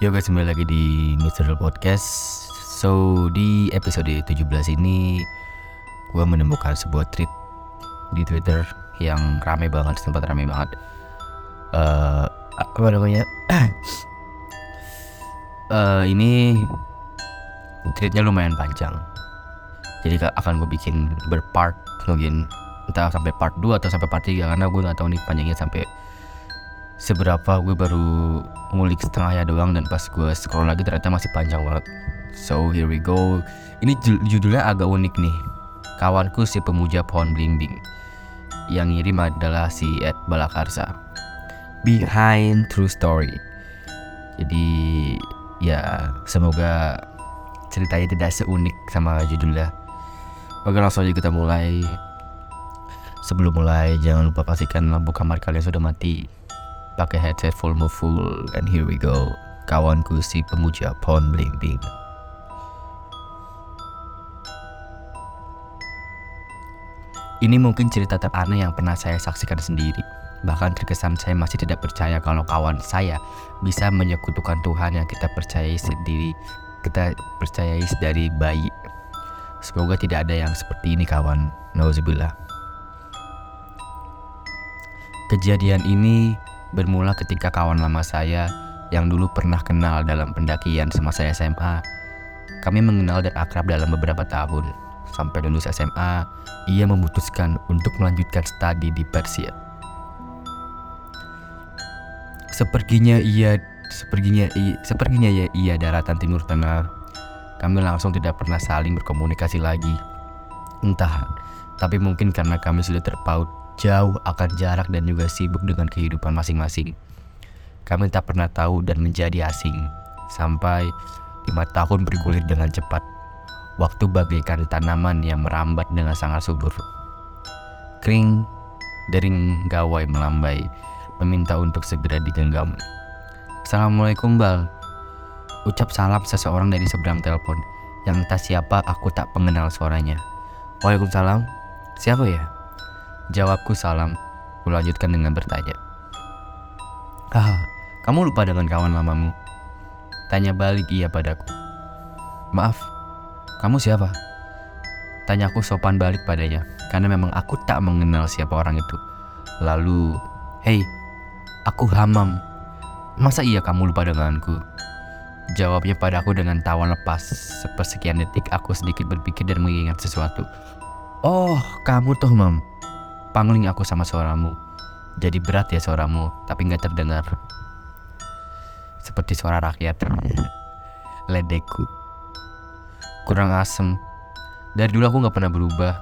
Yo guys, kembali lagi di Mr. Podcast So, di episode 17 ini Gue menemukan sebuah tweet di Twitter Yang rame banget, sempat rame banget uh, Apa namanya? uh, ini tweetnya lumayan panjang Jadi akan gue bikin berpart mungkin Entah sampai part 2 atau sampai part 3 Karena gue gak tahu nih panjangnya sampai seberapa gue baru ngulik setengahnya doang dan pas gue scroll lagi ternyata masih panjang banget. So here we go. Ini judulnya agak unik nih. Kawanku si pemuja pohon blimbing yang ngirim adalah si Ed Balakarsa. Behind true story. Jadi ya semoga ceritanya tidak seunik sama judulnya. Oke langsung aja kita mulai. Sebelum mulai jangan lupa pastikan lampu kamar kalian sudah mati pakai headset full full and here we go kawanku si pemuja pohon bling Ini mungkin cerita teraneh yang pernah saya saksikan sendiri. Bahkan terkesan saya masih tidak percaya kalau kawan saya bisa menyekutukan Tuhan yang kita percayai sendiri, kita percayai dari bayi. Semoga tidak ada yang seperti ini kawan. Nauzubillah. Kejadian ini bermula ketika kawan lama saya yang dulu pernah kenal dalam pendakian semasa SMA. Kami mengenal dan akrab dalam beberapa tahun. Sampai lulus SMA, ia memutuskan untuk melanjutkan studi di Persia. Sepertinya ia sepertinya ia, sepertinya ya ia daratan Timur Tengah. Kami langsung tidak pernah saling berkomunikasi lagi. Entah, tapi mungkin karena kami sudah terpaut jauh akan jarak dan juga sibuk dengan kehidupan masing-masing. Kami tak pernah tahu dan menjadi asing, sampai lima tahun bergulir dengan cepat. Waktu bagaikan tanaman yang merambat dengan sangat subur. Kering, dering gawai melambai, meminta untuk segera digenggam. Assalamualaikum Bal. Ucap salam seseorang dari seberang telepon, yang entah siapa aku tak pengenal suaranya. Waalaikumsalam. Siapa ya? Jawabku salam. Kulanjutkan dengan bertanya. Ah, kamu lupa dengan kawan lamamu? Tanya balik ia padaku. Maaf, kamu siapa? Tanyaku sopan balik padanya, karena memang aku tak mengenal siapa orang itu. Lalu, hei, aku Hamam. Masa iya kamu lupa denganku? Jawabnya padaku dengan tawa lepas. Sepersekian detik aku sedikit berpikir dan mengingat sesuatu. Oh, kamu tuh, Mam. Pangling aku sama suaramu. Jadi berat ya suaramu, tapi nggak terdengar. Seperti suara rakyat. Ledekku. Kurang asem. Dari dulu aku nggak pernah berubah.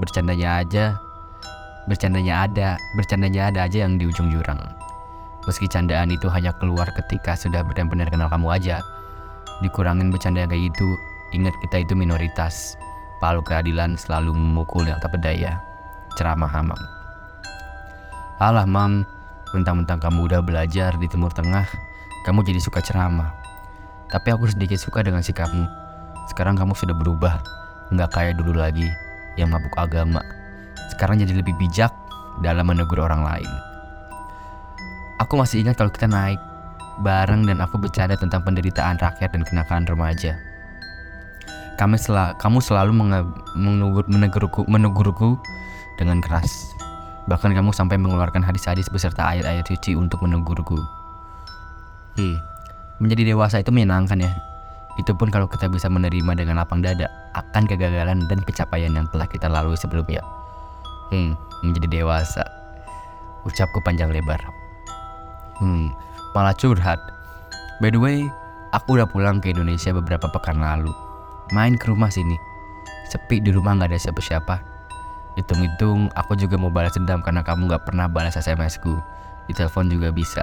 Bercandanya aja. Bercandanya ada. Bercandanya ada aja yang di ujung jurang. Meski candaan itu hanya keluar ketika sudah benar-benar kenal kamu aja. Dikurangin bercanda kayak gitu. Ingat kita itu minoritas. Palu keadilan selalu memukul yang tak berdaya ceramah Hamam. Alah mam, mentang-mentang kamu udah belajar di Timur Tengah, kamu jadi suka ceramah. Tapi aku sedikit suka dengan sikapmu. Sekarang kamu sudah berubah, nggak kayak dulu lagi yang mabuk agama. Sekarang jadi lebih bijak dalam menegur orang lain. Aku masih ingat kalau kita naik bareng dan aku bercanda tentang penderitaan rakyat dan kenakalan remaja. Kamu selalu menegur menegurku, menegurku dengan keras. Bahkan kamu sampai mengeluarkan hadis-hadis beserta ayat-ayat suci untuk menegurku. Hmm, menjadi dewasa itu menyenangkan ya. Itu pun kalau kita bisa menerima dengan lapang dada akan kegagalan dan pencapaian yang telah kita lalui sebelumnya. Hmm, menjadi dewasa. Ucapku panjang lebar. Hmm, malah curhat. By the way, aku udah pulang ke Indonesia beberapa pekan lalu. Main ke rumah sini. Sepi di rumah nggak ada siapa-siapa. Hitung-hitung aku juga mau balas dendam karena kamu gak pernah balas SMS-ku. Di telepon juga bisa.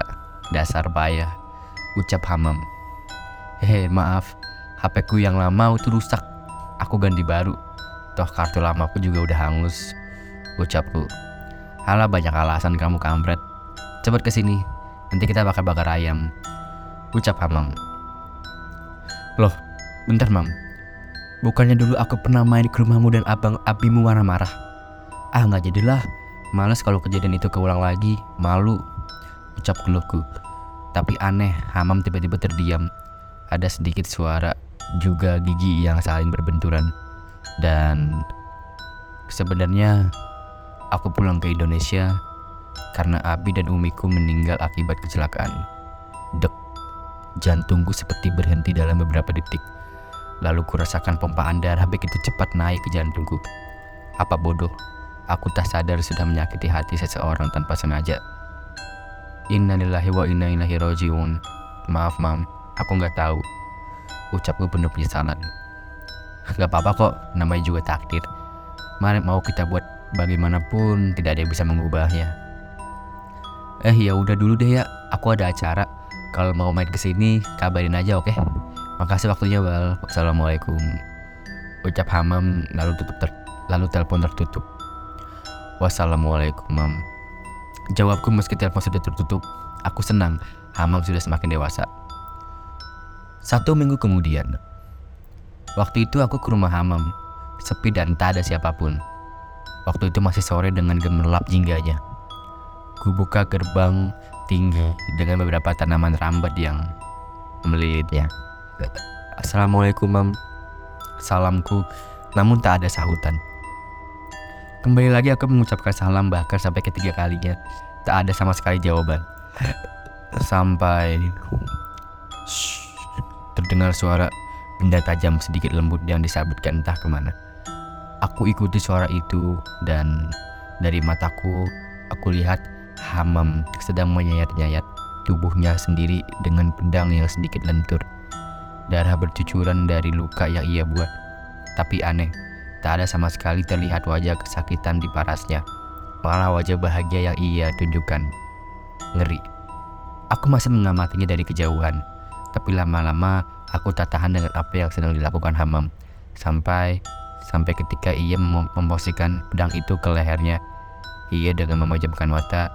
Dasar payah. Ucap Hamam. Hehe, maaf. HP ku yang lama itu rusak. Aku ganti baru. Toh kartu lama aku juga udah hangus. Ucapku. Halah banyak alasan kamu kampret. Cepet ke sini. Nanti kita bakar-bakar ayam. Ucap Hamam. Loh, bentar mam. Bukannya dulu aku pernah main ke rumahmu dan abang abimu marah-marah? Ah nggak jadilah, males kalau kejadian itu keulang lagi, malu. Ucap keluhku. Tapi aneh, Hamam tiba-tiba terdiam. Ada sedikit suara, juga gigi yang saling berbenturan. Dan sebenarnya aku pulang ke Indonesia karena Abi dan Umiku meninggal akibat kecelakaan. Dek, jantungku seperti berhenti dalam beberapa detik. Lalu kurasakan pompaan darah begitu cepat naik ke jantungku. Apa bodoh, aku tak sadar sudah menyakiti hati seseorang tanpa sengaja. Innalillahi wa inna ilaihi rojiun. Maaf mam, aku nggak tahu. Ucapku penuh penyesalan. Gak apa-apa kok, namanya juga takdir. Mari mau kita buat bagaimanapun tidak ada yang bisa mengubahnya. Eh ya udah dulu deh ya, aku ada acara. Kalau mau main ke sini, kabarin aja oke? Makasih waktunya Bal. Wassalamualaikum. Ucap Hamam lalu tutup ter lalu telepon tertutup. Wassalamualaikum Mam. Jawabku meski telepon sudah tertutup. Aku senang, Hamam sudah semakin dewasa. Satu minggu kemudian, waktu itu aku ke rumah Hamam, sepi dan tak ada siapa pun. Waktu itu masih sore dengan gemerlap jingganya. Ku buka gerbang tinggi dengan beberapa tanaman rambat yang melilitnya. Assalamualaikum, Mam. Salamku, namun tak ada sahutan. Kembali lagi aku mengucapkan salam bahkan sampai ketiga kalinya tak ada sama sekali jawaban. Sampai terdengar suara benda tajam sedikit lembut yang disabitkan entah ke mana. Aku ikuti suara itu dan dari mataku aku lihat Hamam sedang menyayat-nyayat tubuhnya sendiri dengan pedang yang sedikit lentur. Darah bercucuran dari luka yang ia buat. Tapi aneh, Tak ada sama sekali terlihat wajah kesakitan di parasnya, malah wajah bahagia yang ia tunjukkan. Ngeri. Aku masih mengamatinya dari kejauhan, tapi lama-lama aku tak tahan dengan apa yang sedang dilakukan Hamam. Sampai sampai ketika ia mem memposisikan pedang itu ke lehernya, ia dengan memejamkan mata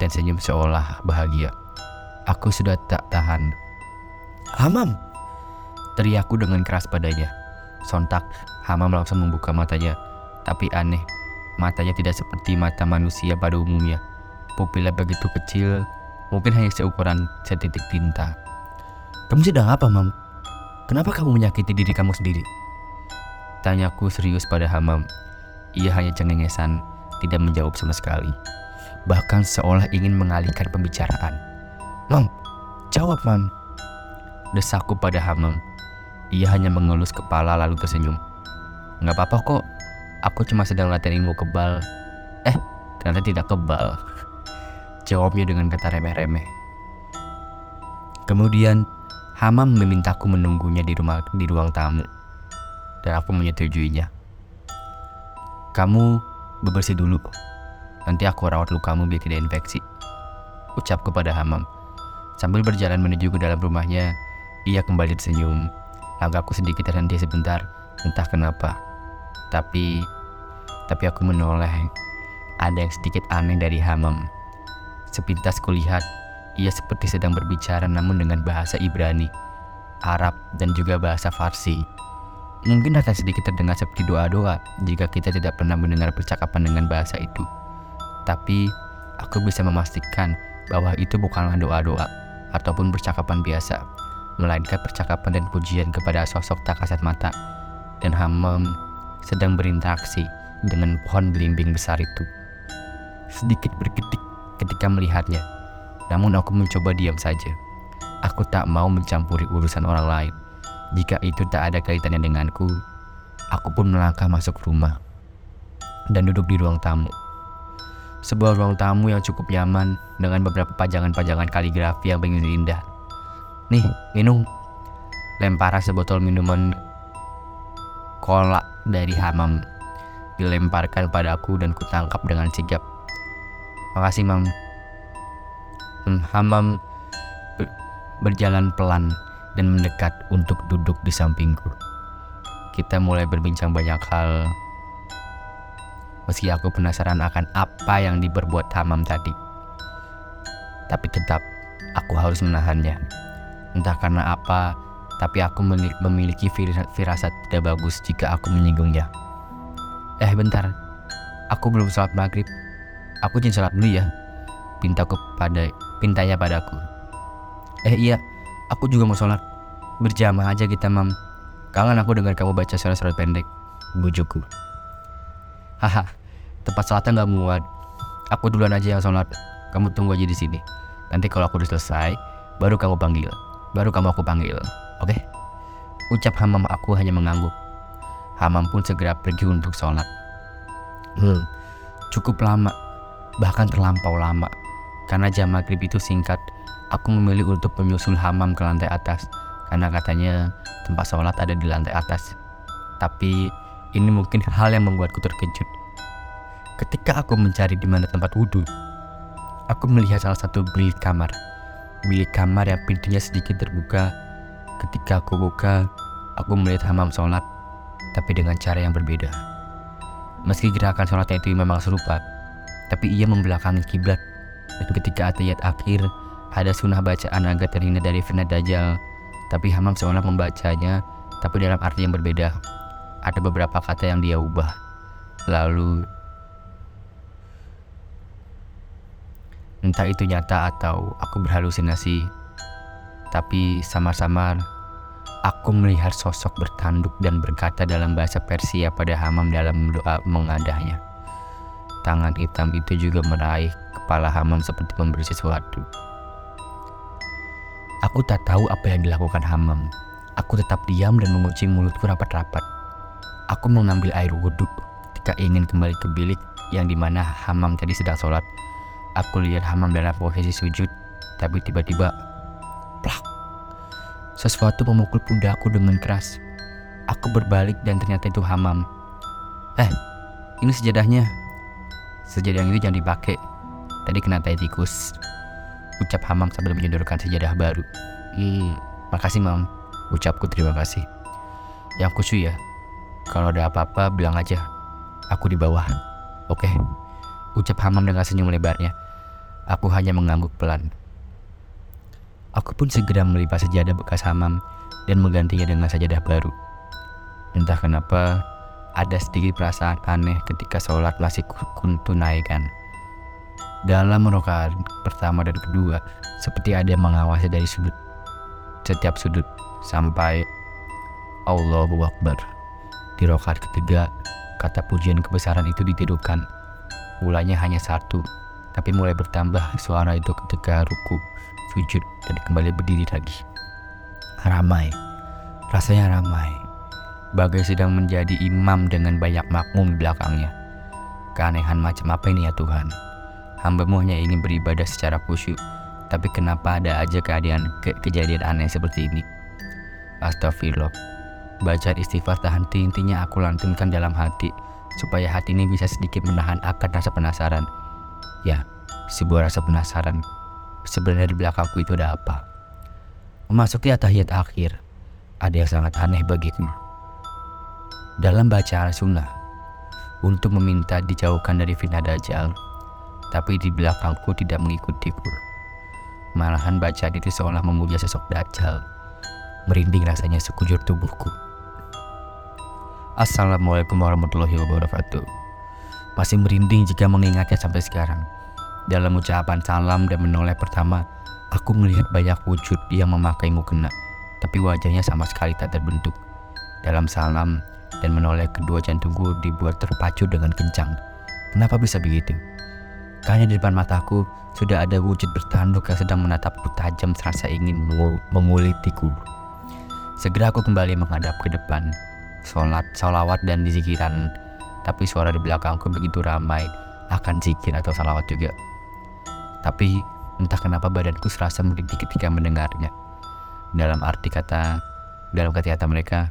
dan senyum seolah bahagia. Aku sudah tak tahan. Hamam! Teriakku dengan keras padanya. Sontak, Hamam langsung membuka matanya. Tapi aneh, matanya tidak seperti mata manusia pada umumnya. Pupilnya begitu kecil, mungkin hanya seukuran setitik tinta. Kamu sedang apa, Mam? Kenapa kamu menyakiti diri kamu sendiri? Tanyaku serius pada Hamam. Ia hanya cengengesan, tidak menjawab sama sekali. Bahkan seolah ingin mengalihkan pembicaraan. Mam, jawab, Mam. Desakku pada Hamam. Ia hanya mengelus kepala lalu tersenyum. Nggak apa-apa kok, aku cuma sedang latihan ilmu kebal. Eh, ternyata tidak kebal. Jawabnya dengan kata remeh-remeh. Kemudian, Hamam memintaku menunggunya di rumah di ruang tamu. Dan aku menyetujuinya. Kamu bebersih dulu. Nanti aku rawat lukamu biar tidak infeksi. Ucap kepada Hamam. Sambil berjalan menuju ke dalam rumahnya, ia kembali tersenyum. Langkahku sedikit terhenti sebentar, entah kenapa. Tapi, tapi aku menoleh. Ada yang sedikit aneh dari Hamam. Sepintas kulihat, ia seperti sedang berbicara namun dengan bahasa Ibrani, Arab, dan juga bahasa Farsi. Mungkin akan sedikit terdengar seperti doa-doa jika kita tidak pernah mendengar percakapan dengan bahasa itu. Tapi, aku bisa memastikan bahwa itu bukanlah doa-doa ataupun percakapan biasa, melainkan percakapan dan pujian kepada sosok tak kasat mata. Dan Hamam sedang berinteraksi dengan pohon belimbing besar itu. Sedikit berkedip ketika melihatnya, namun aku mencoba diam saja. Aku tak mau mencampuri urusan orang lain. Jika itu tak ada kaitannya denganku, aku pun melangkah masuk rumah dan duduk di ruang tamu. Sebuah ruang tamu yang cukup nyaman dengan beberapa pajangan-pajangan kaligrafi yang begitu indah. Nih, minum. Lempar sebotol minuman kolak dari Hamam dilemparkan padaku dan kutangkap dengan sigap. Makasih, Mam. Hmm, Hamam berjalan pelan dan mendekat untuk duduk di sampingku. Kita mulai berbincang banyak hal. Meski aku penasaran akan apa yang diperbuat Hamam tadi. Tapi tetap aku harus menahannya. Entah karena apa, tapi aku memiliki firasat tidak bagus jika aku menyinggungnya. Eh bentar, aku belum sholat maghrib. Aku izin sholat dulu ya. Pintaku pada pintanya padaku. Eh iya, aku juga mau sholat. Berjamaah aja kita mam. Kangen aku dengar kamu baca surat-surat pendek. Bujukku. Haha, tempat sholatnya nggak muat. Aku duluan aja yang sholat. Kamu tunggu aja di sini. Nanti kalau aku udah selesai, baru kamu panggil. Baru kamu aku panggil. Oke? Ucap Hamam aku hanya mengangguk. Hamam pun segera pergi untuk sholat. Hmm, cukup lama, bahkan terlampau lama. Karena jam maghrib itu singkat, aku memilih untuk menyusul Hamam ke lantai atas. Karena katanya tempat sholat ada di lantai atas. Tapi ini mungkin hal yang membuatku terkejut. Ketika aku mencari di mana tempat wudhu, aku melihat salah satu bilik kamar. Bilik kamar yang pintunya sedikit terbuka. Ketika aku buka, aku melihat Hamam sholat, tapi dengan cara yang berbeda. Meski gerakan sholatnya itu memang serupa, tapi ia membelakangi kiblat. Dan ketika ayat akhir, ada sunnah bacaan agar terhindar dari fitnah dajjal. Tapi Hamam seolah membacanya, tapi dalam arti yang berbeda. Ada beberapa kata yang dia ubah. Lalu, entah itu nyata atau aku berhalusinasi, tapi samar-samar Aku melihat sosok bertanduk dan berkata dalam bahasa Persia pada Hamam dalam doa mengadahnya. Tangan hitam itu juga meraih kepala Hamam seperti memberi sesuatu. Aku tak tahu apa yang dilakukan Hamam. Aku tetap diam dan mengucing mulutku rapat-rapat. Aku mengambil air wudhu ketika ingin kembali ke bilik yang di mana Hamam tadi sedang sholat. Aku lihat Hamam dalam posisi sujud, tapi tiba-tiba plak sesuatu memukul pundakku dengan keras. Aku berbalik dan ternyata itu Hamam. Eh, ini sejadahnya. Sejadah itu jangan dipakai. Tadi kena tai tikus. Ucap Hamam sambil menyodorkan sejadah baru. Hmm, makasih Mam. Ucapku terima kasih. Yang khusus ya, kalau ada apa-apa bilang aja. Aku di bawah. Oke. Ucap Hamam dengan senyum lebarnya. Aku hanya mengangguk pelan. Aku pun segera melipat sejadah bekas hamam dan menggantinya dengan sajadah baru. Entah kenapa, ada sedikit perasaan aneh ketika sholat masih kuntunaikan. Dalam rokaat pertama dan kedua, seperti ada yang mengawasi dari sudut setiap sudut sampai Allahu Akbar. Di rokaat ketiga, kata pujian kebesaran itu ditirukan. Mulanya hanya satu, tapi mulai bertambah suara itu ketika ruku sujud dan kembali berdiri lagi. Ramai, rasanya ramai. Bagai sedang menjadi imam dengan banyak makmum di belakangnya. Keanehan macam apa ini ya Tuhan? Hambamu hanya ingin beribadah secara khusyuk, tapi kenapa ada aja keadaan ke kejadian aneh seperti ini? Astagfirullah. Baca istighfar tak henti-intinya aku lantunkan dalam hati, supaya hati ini bisa sedikit menahan akan rasa penasaran. Ya, sebuah rasa penasaran sebenarnya di belakangku itu ada apa. Memasuki tahiyat akhir, ada yang sangat aneh bagiku. Dalam bacaan sunnah, untuk meminta dijauhkan dari fitnah dajjal, tapi di belakangku tidak mengikutiku. Malahan bacaan itu seolah memuja sosok dajjal. Merinding rasanya sekujur tubuhku. Assalamualaikum warahmatullahi wabarakatuh. Masih merinding jika mengingatnya sampai sekarang. Dalam ucapan salam dan menoleh pertama, aku melihat banyak wujud yang memakai mukena, tapi wajahnya sama sekali tak terbentuk. Dalam salam dan menoleh kedua jantungku dibuat terpacu dengan kencang. Kenapa bisa begitu? Karena di depan mataku sudah ada wujud bertanduk yang sedang menatapku tajam serasa ingin mengulitiku. Segera aku kembali menghadap ke depan, sholat, sholawat dan dizikiran. Tapi suara di belakangku begitu ramai, akan zikir atau salawat juga. Tapi entah kenapa badanku serasa merintih ketika mendengarnya. Dalam arti kata, dalam kata-kata mereka,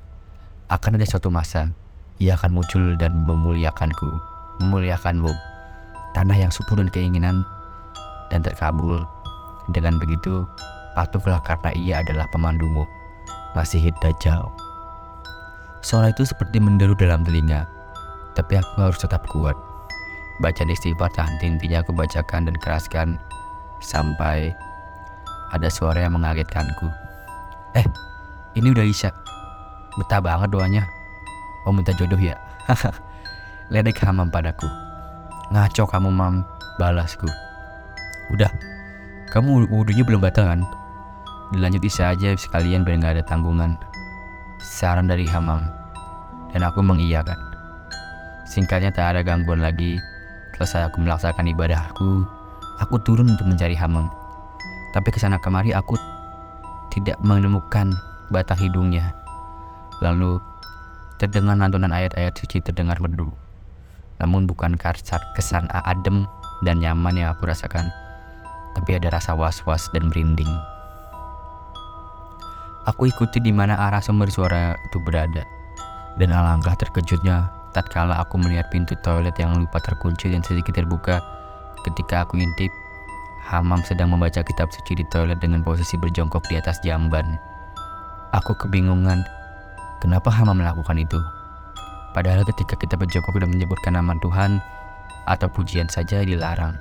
akan ada suatu masa ia akan muncul dan memuliakanku, memuliakanmu. Tanah yang subur dan keinginan dan terkabul. Dengan begitu, patuhlah karena ia adalah pemandumu. Masih Dajjal. Suara itu seperti menderu dalam telinga, tapi aku harus tetap kuat. Baca istighfar tak henti-hentinya aku bacakan dan keraskan sampai ada suara yang mengagetkanku. Eh, ini udah Isya. Betah banget doanya. Mau minta jodoh ya? Ledek hamam padaku. Ngaco kamu mam, balasku. Udah, kamu wudhunya belum batal kan? dilanjuti saja sekalian biar nggak ada tanggungan. Saran dari Hamam. Dan aku mengiyakan. Singkatnya tak ada gangguan lagi. Selesai aku melaksanakan ibadahku, aku turun untuk mencari Hamam. Tapi ke sana kemari aku tidak menemukan batang hidungnya. Lalu terdengar lantunan ayat-ayat suci terdengar merdu. Namun bukan kesan adem dan nyaman yang aku rasakan, tapi ada rasa was-was dan merinding. Aku ikuti di mana arah sumber suara itu berada. Dan alangkah terkejutnya tatkala aku melihat pintu toilet yang lupa terkunci dan sedikit terbuka ketika aku intip Hamam sedang membaca kitab suci di toilet dengan posisi berjongkok di atas jamban. Aku kebingungan, kenapa Hamam melakukan itu? Padahal ketika kita berjongkok dan menyebutkan nama Tuhan atau pujian saja dilarang.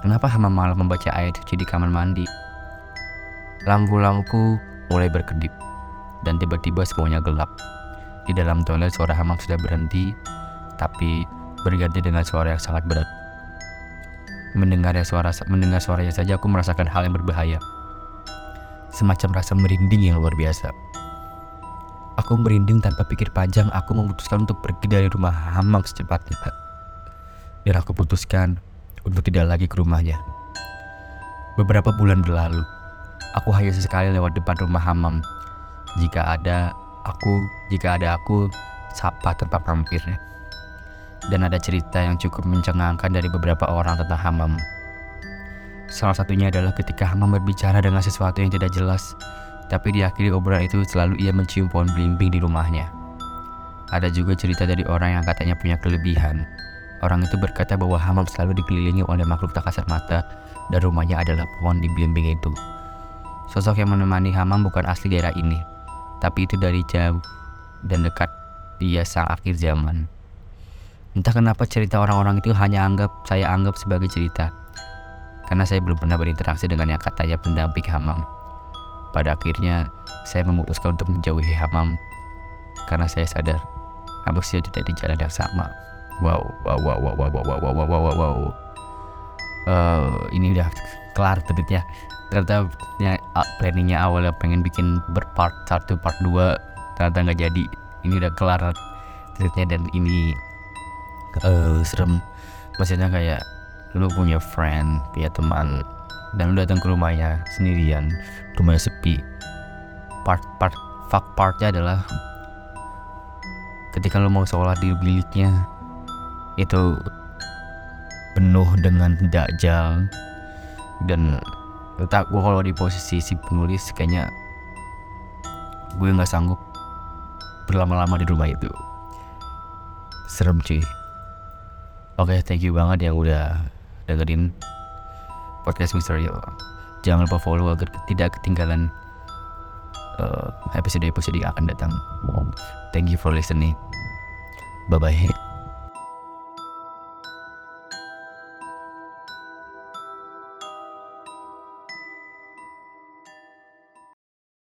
Kenapa Hamam malah membaca ayat suci di kamar mandi? Lampu-lampu mulai berkedip dan tiba-tiba semuanya gelap. Di dalam toilet suara Hamam sudah berhenti, tapi berganti dengan suara yang sangat berat. Mendengar suara mendengar suaranya saja aku merasakan hal yang berbahaya. Semacam rasa merinding yang luar biasa. Aku merinding tanpa pikir panjang, aku memutuskan untuk pergi dari rumah Hamam secepatnya. Dan aku putuskan untuk tidak lagi ke rumahnya. Beberapa bulan berlalu, aku hanya sesekali lewat depan rumah Hamam. Jika ada aku, jika ada aku, sapa tempat mampirnya. Dan ada cerita yang cukup mencengangkan dari beberapa orang tentang Hamam. Salah satunya adalah ketika Hamam berbicara dengan sesuatu yang tidak jelas, tapi di akhir obrolan itu selalu ia mencium pohon belimbing di rumahnya. Ada juga cerita dari orang yang katanya punya kelebihan. Orang itu berkata bahwa Hamam selalu dikelilingi oleh makhluk tak kasat mata dan rumahnya adalah pohon di belimbing itu. Sosok yang menemani Hamam bukan asli daerah ini, tapi itu dari jauh dan dekat dia sang akhir zaman. Entah kenapa cerita orang-orang itu hanya anggap saya anggap sebagai cerita, karena saya belum pernah berinteraksi dengan yang katanya pendamping Hamam. Pada akhirnya, saya memutuskan untuk menjauhi Hamam karena saya sadar manusia tidak di jalan yang sama. Wow, wow, wow, wow, wow, wow, wow, wow, wow, wow. Uh, ini udah kelar tweetnya. Ternyata ya, planningnya awalnya pengen bikin berpart satu part 2 ternyata nggak jadi. Ini udah kelar tweetnya dan ini uh, serem. Maksudnya kayak lu punya friend, punya teman, dan lu datang ke rumahnya sendirian rumahnya sepi part part fuck partnya adalah ketika lu mau sholat di biliknya itu penuh dengan dajjal dan tak gue kalau di posisi si penulis kayaknya gue nggak sanggup berlama-lama di rumah itu serem cuy oke okay, thank you banget yang udah dengerin podcast Misterio. Jangan lupa follow agar tidak ketinggalan uh, episode-episode yang akan datang. Thank you for listening. Bye bye.